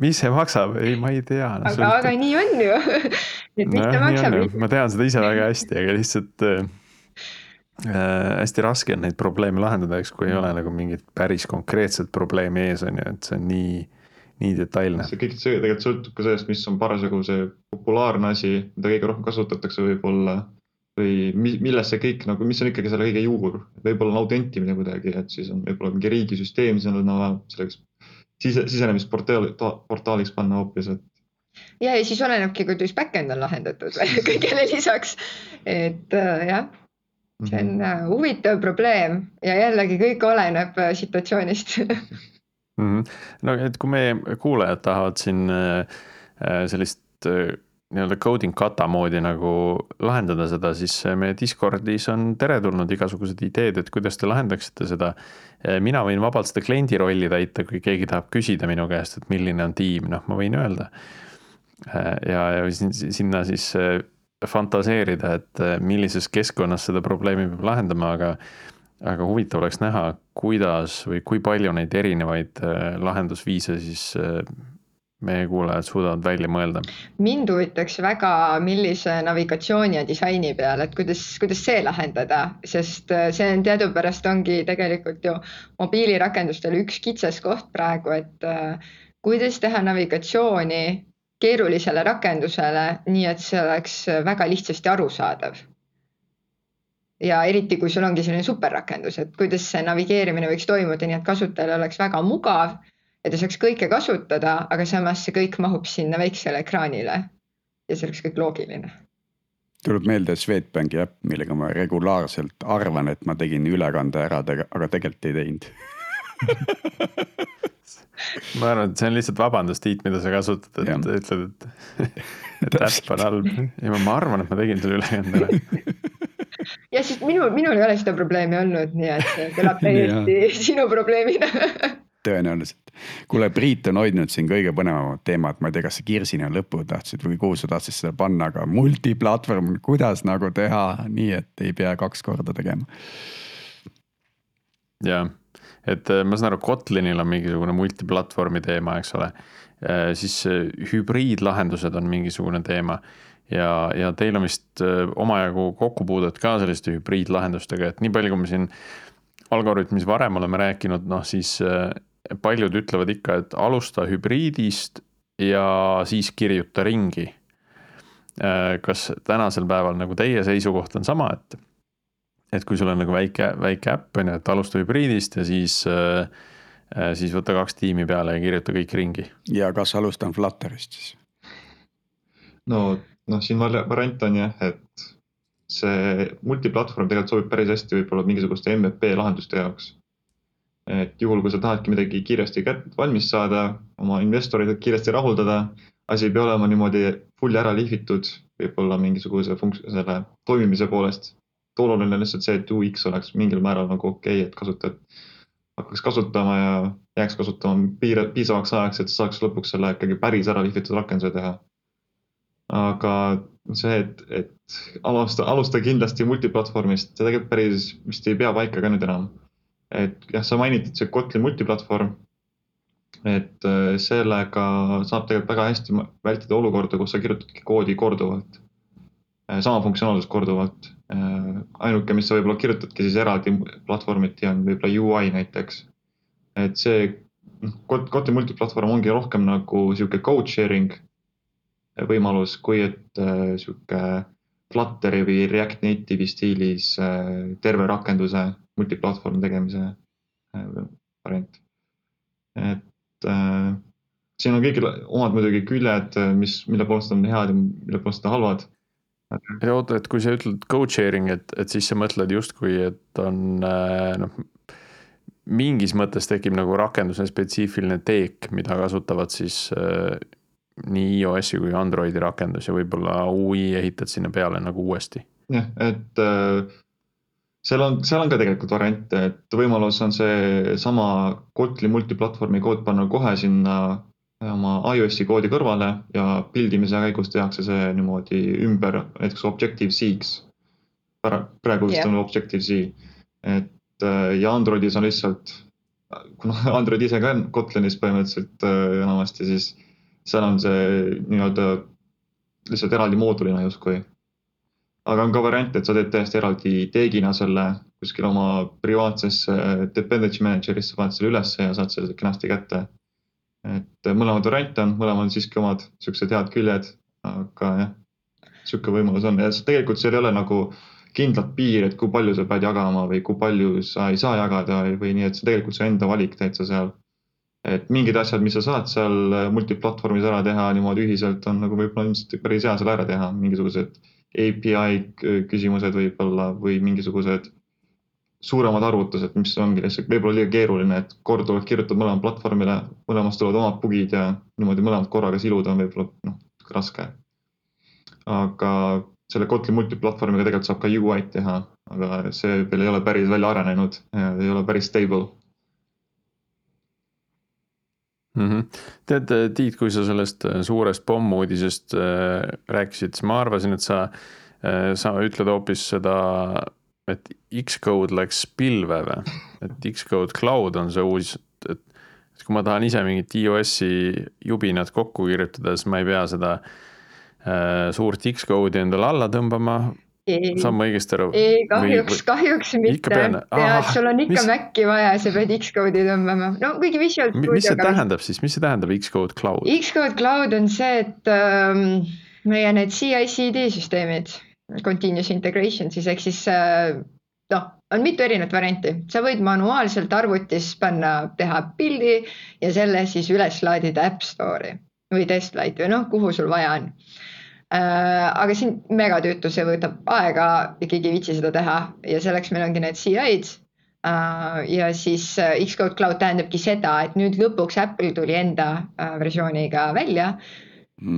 mis see maksab, ei, ma ei tea no,. aga, aga nii on ju. Et mis no, see maksab. ma tean seda ise väga hästi, aga lihtsalt äh, hästi raske on neid probleeme lahendada, eks, kui ei ole nagu mingit päris konkreetset probleemi ees, on ju, et see on nii, nii detailne. see kõik, see tegelikult sõltub ka sellest, mis on parasjagu see populaarne asi, mida kõige rohkem kasutatakse võib-olla. või milles see kõik nagu, mis on ikkagi selle kõige juur, võib-olla on autentimine kuidagi, et siis on võib-olla mingi riigisüsteem, siis on vaja selleks sise, sisenemisportaali, portaaliks panna hoopis, et ja, ja siis olenebki, kuidas back-end on lahendatud kõigele lisaks, et äh, jah see on mhm. äh, huvitav probleem ja jällegi kõik oleneb äh, situatsioonist mm. -hmm. no et kui meie kuulajad tahavad siin äh, sellist nii-öelda coding kata moodi nagu lahendada seda, siis meie Discordis on teretulnud igasugused ideed, et kuidas te lahendaksite seda. mina võin vabalt seda kliendi rolli täita, kui keegi tahab küsida minu käest, et milline on tiim, noh, ma võin öelda. ja, ja sinna siis fantaseerida, et äh, millises keskkonnas seda probleemi peab lahendama, aga aga huvitav oleks näha, kuidas või kui palju neid erinevaid äh, lahendusviise siis äh, meie kuulajad suudavad välja mõelda. mind huvitaks väga, millise navigatsiooni ja disaini peale, et kuidas, kuidas see lahendada, sest see on teadupärast ongi tegelikult ju mobiilirakendustel üks kitsaskoht praegu, et kuidas teha navigatsiooni keerulisele rakendusele, nii et see oleks väga lihtsasti arusaadav. ja eriti, kui sul ongi selline superrakendus, et kuidas see navigeerimine võiks toimuda, nii et kasutajal oleks väga mugav ja ta saaks kõike kasutada, aga samas see kõik mahub sinna väiksele ekraanile. Ja see oleks kõik loogiline. Tuleb meelde Swedbanki äpp, millega ma regulaarselt arvan, et ma tegin ülekande ära, aga tegelikult ei teinud ma arvan, et see on lihtsalt vabandus, Tiit, mida sa kasutad, et ja. ütled, et, et äpp on halb. ei, ma arvan, et ma tegin selle ülekande ära. ja siis minul, minul ei ole seda probleemi olnud, nii et see kõlab täiesti sinu probleemina tõenäoliselt. kuule, Priit on hoidnud siin kõige põnevamat teemat, ma ei tea, kas sa Kirsina lõppu tahtsid või kuhu sa tahtsid seda panna, aga multiplatvorm, kuidas nagu teha nii, et ei pea kaks korda tegema. jah et äh, ma saan aru, Kotlinil on mingisugune multiplatvormi teema, eks ole. Äh, siis äh, hübriidlahendused on mingisugune teema ja, ja teil on vist omajagu kokkupuudet ka selliste hübriidlahendustega, et nii palju, kui me siin algoritmis varem oleme rääkinud, noh siis paljud ütlevad ikka, et alusta hübriidist ja siis kirjuta ringi. kas tänasel päeval nagu teie seisukoht on sama, et et kui sul on nagu väike, väike äpp on ju, et alusta hübriidist ja siis äh, äh,, siis võta kaks tiimi peale ja kirjuta kõik ringi. ja kas alustan Flutterist siis? no, noh, siin variant on jah, et see multiplatvorm tegelikult sobib päris hästi võib-olla mingisuguste MVP lahenduste jaoks. et juhul, kui sa tahadki midagi kiiresti kätt valmis saada, oma investoreid kiiresti rahuldada, asi ei pea olema niimoodi full ära lihvitud, võib-olla mingisuguse funks-, selle toimimise poolest. Oluline on lihtsalt see, et UX oleks mingil määral nagu okei okay,, et kasutajad hakkaks kasutama ja jääks kasutama piir-, piisavaks ajaks, et saaks lõpuks selle ikkagi päris ära lihvitud rakenduse teha. aga see, et, et alusta, alusta kindlasti multiplatvormist, see tegelikult päris vist ei pea paika ka nüüd enam. et jah, sa mainisid see Kotlin multiplatvorm. et äh, sellega saab tegelikult väga hästi vältida olukorda, kus sa kirjutadki koodi korduvalt. Äh, sama funktsionaalsust korduvalt ainuke, mis sa võib-olla kirjutadki siis eraldi platvormiti on võib-olla UI näiteks. et see noh, Kotlin multiplatvorm ongi rohkem nagu sihuke code sharing võimalus, kui et äh, sihuke Flutteri või React Native'i stiilis äh, terve rakenduse multiplatvorm tegemise variant. et äh, siin on kõigil omad muidugi küljed, mis, mille poolest on head ja mille poolest on halvad ja oota, et kui sa ütled code sharing, et, et siis sa mõtled justkui, et on äh, noh, mingis mõttes tekib nagu rakenduse spetsiifiline teek, mida kasutavad siis äh, nii iOS-i kui Androidi rakendus ja võib-olla UI ehitad sinna peale nagu uuesti. jah, et äh, seal on, seal on ka tegelikult variante, et võimalus on seesama Kotlin multiplatvormi kood panna kohe sinna oma iOS-i koodi kõrvale ja pildimise käigus tehakse see niimoodi ümber näiteks Objective-C-ks. praegu vist yeah. on Objective-C, et äh, ja Androidis on lihtsalt, kuna Android ise ka on Kotlinis põhimõtteliselt äh, enamasti, siis seal on see nii-öelda lihtsalt eraldi moodulina justkui. aga on ka variant, et sa teed täiesti eraldi teegina selle kuskil oma privaatsesse dependency manager'isse, paned selle ülesse ja saad selle kenasti kätte et mõlemad variante on, mõlemal on siiski omad siuksed head küljed, aga jah, sihuke võimalus on ja tegelikult seal ei ole nagu kindlat piiri, et kui palju sa pead jagama või kui palju sa ei saa jagada või nii, et see tegelikult su enda valik täitsa seal. et mingid asjad, mis sa saad seal multiplatvormis ära teha niimoodi ühiselt, on nagu võib-olla ilmselt päris hea seal ära teha, mingisugused API küsimused võib-olla või mingisugused suuremad arvutused, mis ongi lihtsalt võib-olla liiga keeruline, et korduvalt kirjutad mõlemale platvormile, mõlemast tulevad omad bugid ja niimoodi mõlemad korraga siluda on võib-olla noh, raske. aga selle Kotlin multiplatvormiga tegelikult saab ka UI-d teha, aga see veel ei ole päris välja arenenud, ei ole päris stable mm. -hmm. tead, Tiit, kui sa sellest suurest pommuudisest äh, rääkisid, siis ma arvasin, et sa äh,, sa ütled hoopis seda et Xcode läks pilve või, et Xcode Cloud on see uus, et, et kui ma tahan ise mingit iOS-i jubinat kokku kirjutada, siis ma ei pea seda äh, suurt Xcode'i endale alla tõmbama. saan ma õigesti aru? ei, kahjuks, kahjuks mitte. ja, sul on ikka mis... Maci vaja, sa pead Xcode'i tõmbama, no kuigi Visual Studio. mis see tähendab siis, mis see tähendab Xcode Cloud? Xcode Cloud on see, et ähm, meie need CI-CD süsteemid continuous integration siis ehk siis äh, noh, on mitu erinevat varianti, sa võid manuaalselt arvutis panna, teha pildi ja selle siis üles laadida App Store'i või Testflighti või noh, kuhu sul vaja on. Äh, aga siin megatüütu, see võtab aega ja keegi ei viitsi seda teha ja selleks meil ongi need CI-d. Äh, ja siis Xcode Cloud tähendabki seda, et nüüd lõpuks Apple tuli enda versiooniga välja.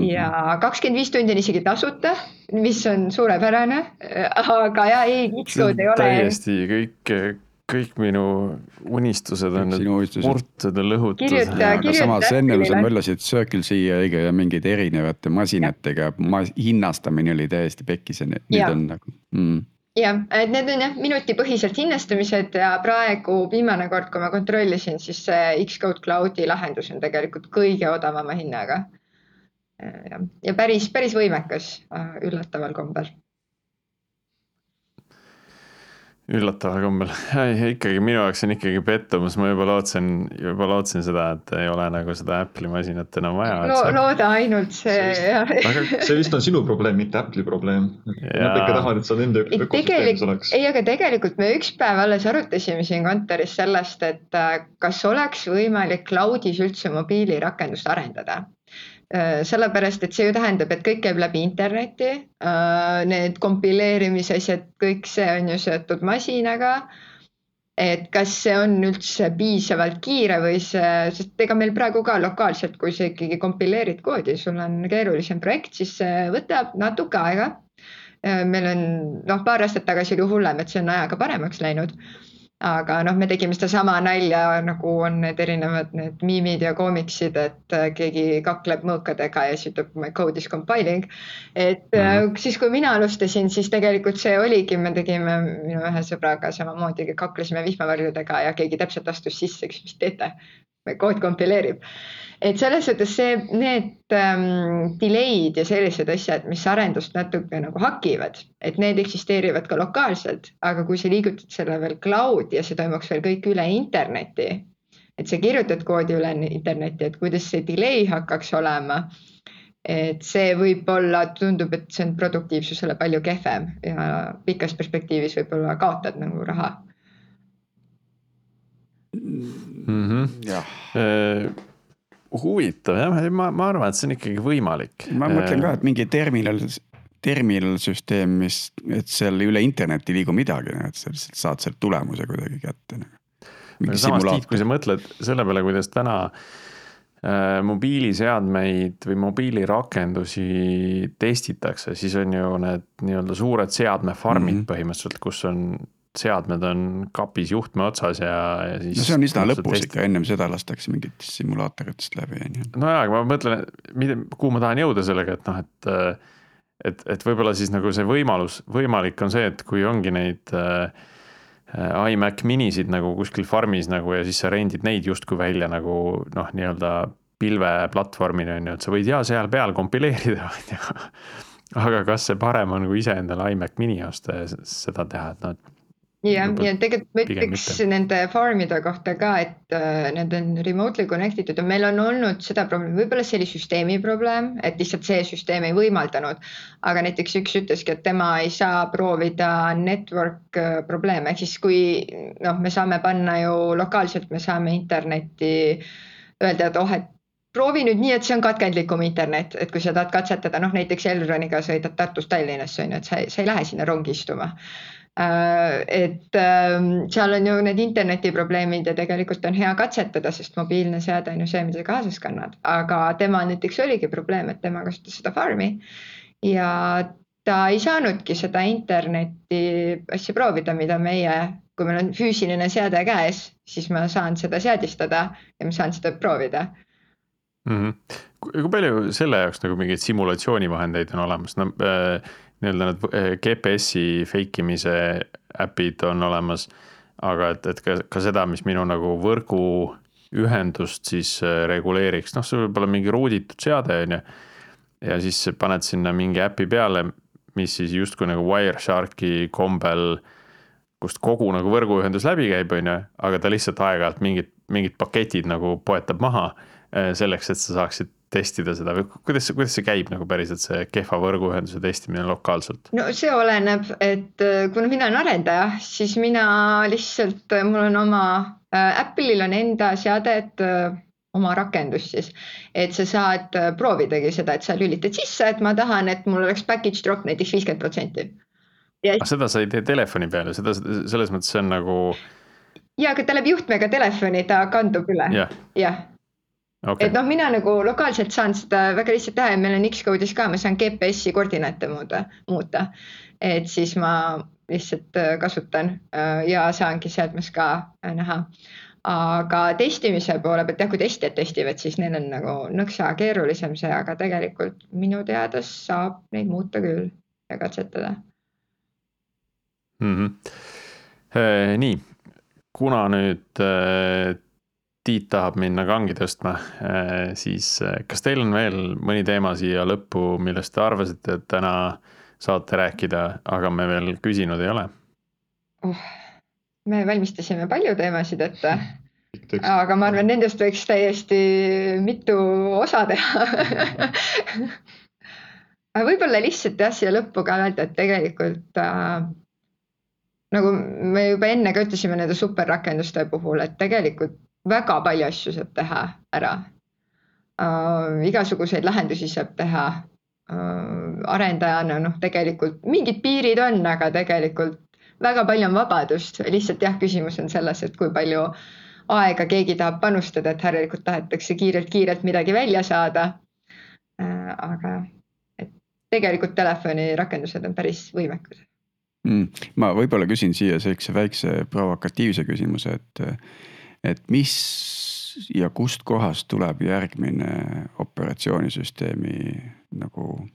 Ja kakskümmend viis tundi on isegi tasuta, mis on suurepärane, aga ja ei, Xcode ei ole. täiesti kõik, kõik minu unistused on nüüd murtud ja lõhutud. aga samas ennem sa möllasid Circle C-ga ja mingite erinevate masinatega, hinnastamine oli täiesti pekkis ja nüüd ja. on nagu mm jah, et need on jah minutipõhiselt hinnastamised ja praegu viimane kord, kui ma kontrollisin, siis see Xcode Cloudi lahendus on tegelikult kõige odavama hinnaga ja, ja päris, päris võimekas äh, üllataval kombel. üllataval kombel, ikkagi minu jaoks on ikkagi pettumus, ma juba lootsin, juba lootsin seda, et ei ole nagu seda Apple'i masinat enam vaja Lo. looda ainult see. see vist on sinu probleem, mitte Apple'i probleem. Nad ikka tahavad, et sa nende ökosüsteemis oleks. ei, aga tegelikult me üks päev alles arutasime siin kontoris sellest, et äh, kas oleks võimalik cloud'is üldse mobiilirakendust arendada Äh, sellepärast, et see ju tähendab, et kõik käib läbi interneti. Need kompileerimise asjad, kõik see on ju seotud masinaga. et kas see on üldse piisavalt kiire või see, sest ega meil praegu ka lokaalselt, kui sa ikkagi kompileerid koodi, sul on keerulisem projekt, siis see võtab natuke aega. meil on noh, paar aastat tagasi oli hullem, et see on ajaga paremaks läinud aga noh, me tegime sedasama nalja, nagu on need erinevad need miimid ja koomiksid, et äh, keegi kakleb mõõkadega ja siis ütleb my code is compiling. et mm -hmm. siis, kui mina alustasin, siis tegelikult see oligi, me tegime minu ühe sõbraga samamoodi, kaklesime vihmavarjudega ja keegi täpselt astus sisse, küsis, mis teete. kood kompileerib et selles suhtes see, need ähm, delay'd ja sellised asjad, mis arendust natuke nagu hakivad, et need eksisteerivad ka lokaalselt, aga kui sa liigutad selle veel cloud'i ja see toimuks veel kõik üle interneti, et sa kirjutad koodi üle interneti, et kuidas see delay hakkaks olema et see võib-olla tundub, et see on produktiivsusele palju kehvem ja pikas perspektiivis võib-olla kaotad nagu raha mm. -hmm. jah huvitav jah, ma, ma arvan, et see on ikkagi võimalik. ma mõtlen ka, et mingi terminal, terminalsüsteem, mis, et seal üle interneti ei liigu midagi, et sa lihtsalt saad sealt tulemuse kuidagi kätte. Nagu. samas Tiit, kui sa mõtled selle peale, kuidas täna äh, mobiiliseadmeid või mobiilirakendusi testitakse, siis on ju need nii-öelda suured seadmefarmid mm -hmm. põhimõtteliselt, kus on seadmed on kapis juhtme otsas ja, ja siis. no see on üsna lõpus testi... ikka, ennem seda lastakse mingitest simulaatoritest läbi, on ju. nojaa, aga ma mõtlen, mida, kuhu ma tahan jõuda sellega, et noh, et. et, et võib-olla siis nagu see võimalus, võimalik on see, et kui ongi neid äh, iMac minisid nagu kuskil farmis nagu ja siis sa rendid neid justkui välja nagu noh, nii-öelda pilveplatvormil on ju, et sa võid ja seal peal kompileerida, on ju. aga kas see parem on, kui ise endale iMac mini osta ja seda teha, et noh, et jah, ja tegelikult ma ütleks nende farm'ide kohta ka, et äh, need on remotely connected ja meil on olnud seda probleemi, võib-olla see oli süsteemi probleem, et lihtsalt see süsteem ei võimaldanud. aga näiteks üks ütleski, et tema ei saa proovida network äh, probleeme, ehk siis kui noh, me saame panna ju lokaalselt, me saame internetti öelda, et oh, et proovi nüüd nii, et see on katkendlikum internet, et kui sa tahad katsetada, noh näiteks Elroniga sõidad Tartust Tallinnasse on ju, et sa, sa ei lähe sinna rongi istuma et ähm, seal on ju need internetiprobleemid ja tegelikult on hea katsetada, sest mobiilne seade on ju see, mida sa kaasas kannad, aga temal näiteks oligi probleem, et tema kasutas seda farm'i ja ta ei saanudki seda interneti asja proovida, mida meie, kui meil on füüsiline seade käes, siis ma saan seda seadistada ja ma saan seda proovida mm. -hmm. kui palju selle jaoks nagu mingeid simulatsioonivahendeid on olemas, no äh, nii-öelda need eh, GPS-i fake imise äpid on olemas. aga et, et ka, ka seda, mis minu nagu võrguühendust siis eh, reguleeriks, noh, sul võib olla mingi ruuditud seade, on ju. ja siis paned sinna mingi äpi peale, mis siis justkui nagu Wiresharki kombel, kust kogu nagu võrguühendus läbi käib, on ju, aga ta lihtsalt aeg-ajalt mingid, mingid paketid nagu poetab maha eh, selleks, et sa saaksid testida seda või kuidas see, kuidas see käib nagu päriselt, see kehva võrguühenduse testimine lokaalselt? no see oleneb, et äh, kuna mina olen arendaja, siis mina lihtsalt, äh, mul on oma äh,, Apple'il on enda seade, et äh, oma rakendus siis, et sa saad äh, proovidagi seda, et sa lülitad sisse, et ma tahan, et mul oleks package drop näiteks viiskümmend protsenti. Ja... aga seda sa ei tee telefoni peal ju, seda selles mõttes see on nagu. ja, aga ta läbi juhtmega telefoni, ta kandub üle ja., jah okay.. et noh, mina nagu lokaalselt saan seda väga lihtsalt teha ja meil on X-koodis ka, ma saan GPS-i koordinaate muuda, muuta. et siis ma lihtsalt äh, kasutan äh, ja saangi seadmes ka äh, näha. aga testimise poole pealt jah, kui testijad testivad, siis neil on nagu nõksa keerulisem see, aga tegelikult minu teada saab neid muuta küll ja katsetada mm. -hmm. nii, kuna nüüd Tiit tahab minna kangi tõstma, äh, siis äh, kas teil on veel mõni teema siia lõppu, millest te arvasite, et täna saate rääkida, aga me veel küsinud ei ole oh,? me valmistasime palju teemasid ette, aga ma arvan, nendest võiks täiesti mitu osa teha aga võib-olla lihtsalt jah, siia lõppu ka öelda, et tegelikult äh, nagu me juba enne ka ütlesime nende superrakenduste puhul, et tegelikult väga palju asju saab teha ära. äh,. igasuguseid lahendusi saab teha äh,. arendajana noh, tegelikult mingid piirid on, aga tegelikult väga palju on vabadust, lihtsalt jah, küsimus on selles, et kui palju aega keegi tahab panustada, et järelikult tahetakse kiirelt-kiirelt midagi välja saada äh,. aga et tegelikult telefonirakendused on päris võimekad mm,. ma võib-olla küsin siia sellise väikse provokatiivse küsimuse, et, et mis ja kustkohast tuleb järgmine operatsioonisüsteemi nagu,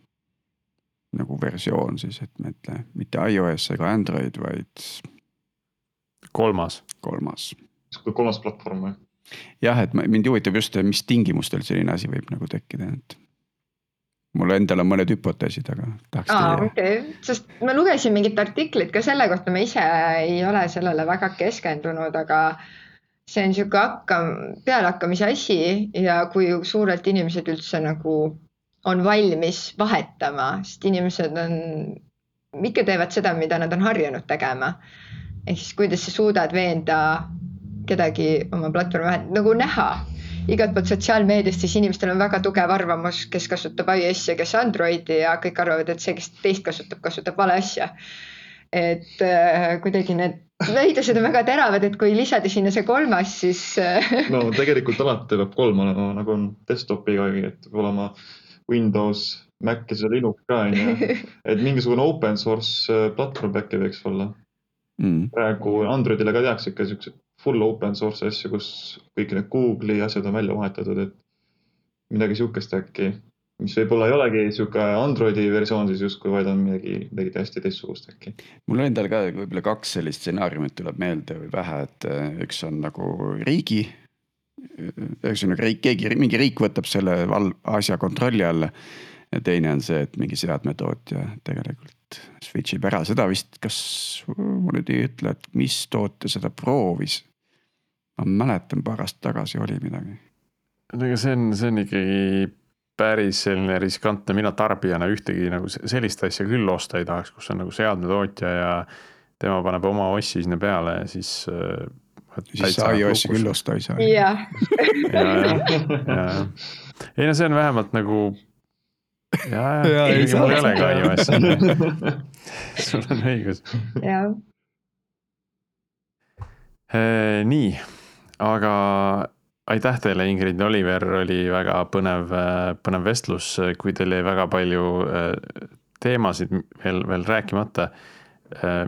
nagu versioon siis, et me ütle, mitte iOS ega Android, vaid. kolmas. kolmas. kolmas platvorm või? jah, et mind huvitab just, mis tingimustel selline asi võib nagu tekkida, et mul endal on mõned hüpoteesid, aga tahaks teie. okei okay., sest ma lugesin mingit artiklit ka selle kohta, ma ise ei ole sellele väga keskendunud, aga see on sihuke hakkam, pealehakkamise asi ja kui suurelt inimesed üldse nagu on valmis vahetama, sest inimesed on, ikka teevad seda, mida nad on harjunud tegema. ehk siis, kuidas sa suudad veenda kedagi oma platvormi vahet nagu näha igalt poolt sotsiaalmeediast, siis inimestel on väga tugev arvamus, kes kasutab iOS-i ja kes Androidi ja kõik arvavad, et see, kes teist kasutab, kasutab vale asja. et äh, kuidagi need väidlused on väga teravad, et kui lisada sinna see kolmas, siis äh, no tegelikult alati peab kolm olema, nagu on desktop'igagi, et peab olema Windows, Mac ja see Linux ka on ju. et mingisugune open source äh, platvorm äkki võiks olla. Mm.. praegu Androidile ka tehakse ikka siukseid full open source asju, kus kõik need Google'i asjad on välja vahetatud, et midagi sihukest äkki, mis võib-olla ei olegi sihuke Androidi versioon siis justkui, vaid on midagi, midagi täiesti teistsugust äkki. mul endal ka võib-olla kaks sellist stsenaariumit tuleb meelde või pähe, et äh, üks on nagu riigi. ühesõnaga riik, keegi, mingi riik võtab selle val-, asja kontrolli alla. ja teine on see, et mingi seadmetootja tegelikult switch ib ära, seda vist, kas ma nüüd ei ütle, et mis tootja seda proovis ma mäletan, paar aastat tagasi oli midagi. no ega see on, see on ikkagi päris selline riskantne, mina tarbijana ühtegi nagu sellist asja küll osta ei tahaks, kus on nagu seadmetootja ja tema paneb oma ossi sinna peale ja siis äh,. siis sa iOS-i küll osta ei saa. jah. ja, ja, ja, ei no see on vähemalt nagu. ja, ja, ja, mul ei ole ka iOS-i. sul on õigus. jah. Äh, nii aga aitäh teile, Ingrid ja Oliver, oli väga põnev, põnev vestlus, kui teil jäi väga palju äh, teemasid veel, veel rääkimata. Äh,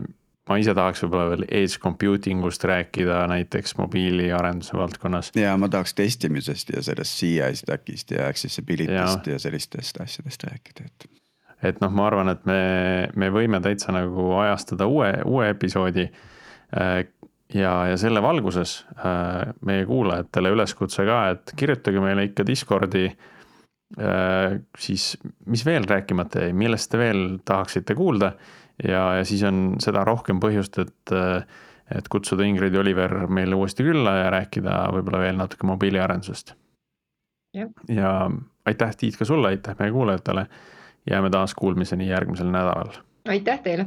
ma ise tahaks võib-olla veel edge computing ust rääkida näiteks mobiiliarenduse valdkonnas. ja ma tahaks testimisest ja sellest CI stack'ist ja accessibility'st ja. ja sellistest asjadest rääkida, et. et noh, ma arvan, et me, me võime täitsa nagu ajastada uue, uue episoodi äh, ja, ja selle valguses äh, meie kuulajatele üleskutse ka, et kirjutage meile ikka Discordi äh,. siis, mis veel rääkimata jäi, millest te veel tahaksite kuulda ja, ja siis on seda rohkem põhjust, et äh, et kutsuda Ingrid ja Oliver meile uuesti külla ja rääkida võib-olla veel natuke mobiiliarendusest. ja aitäh, Tiit, ka sulle, aitäh meie kuulajatele. jääme taas kuulmiseni järgmisel nädalal. aitäh teile.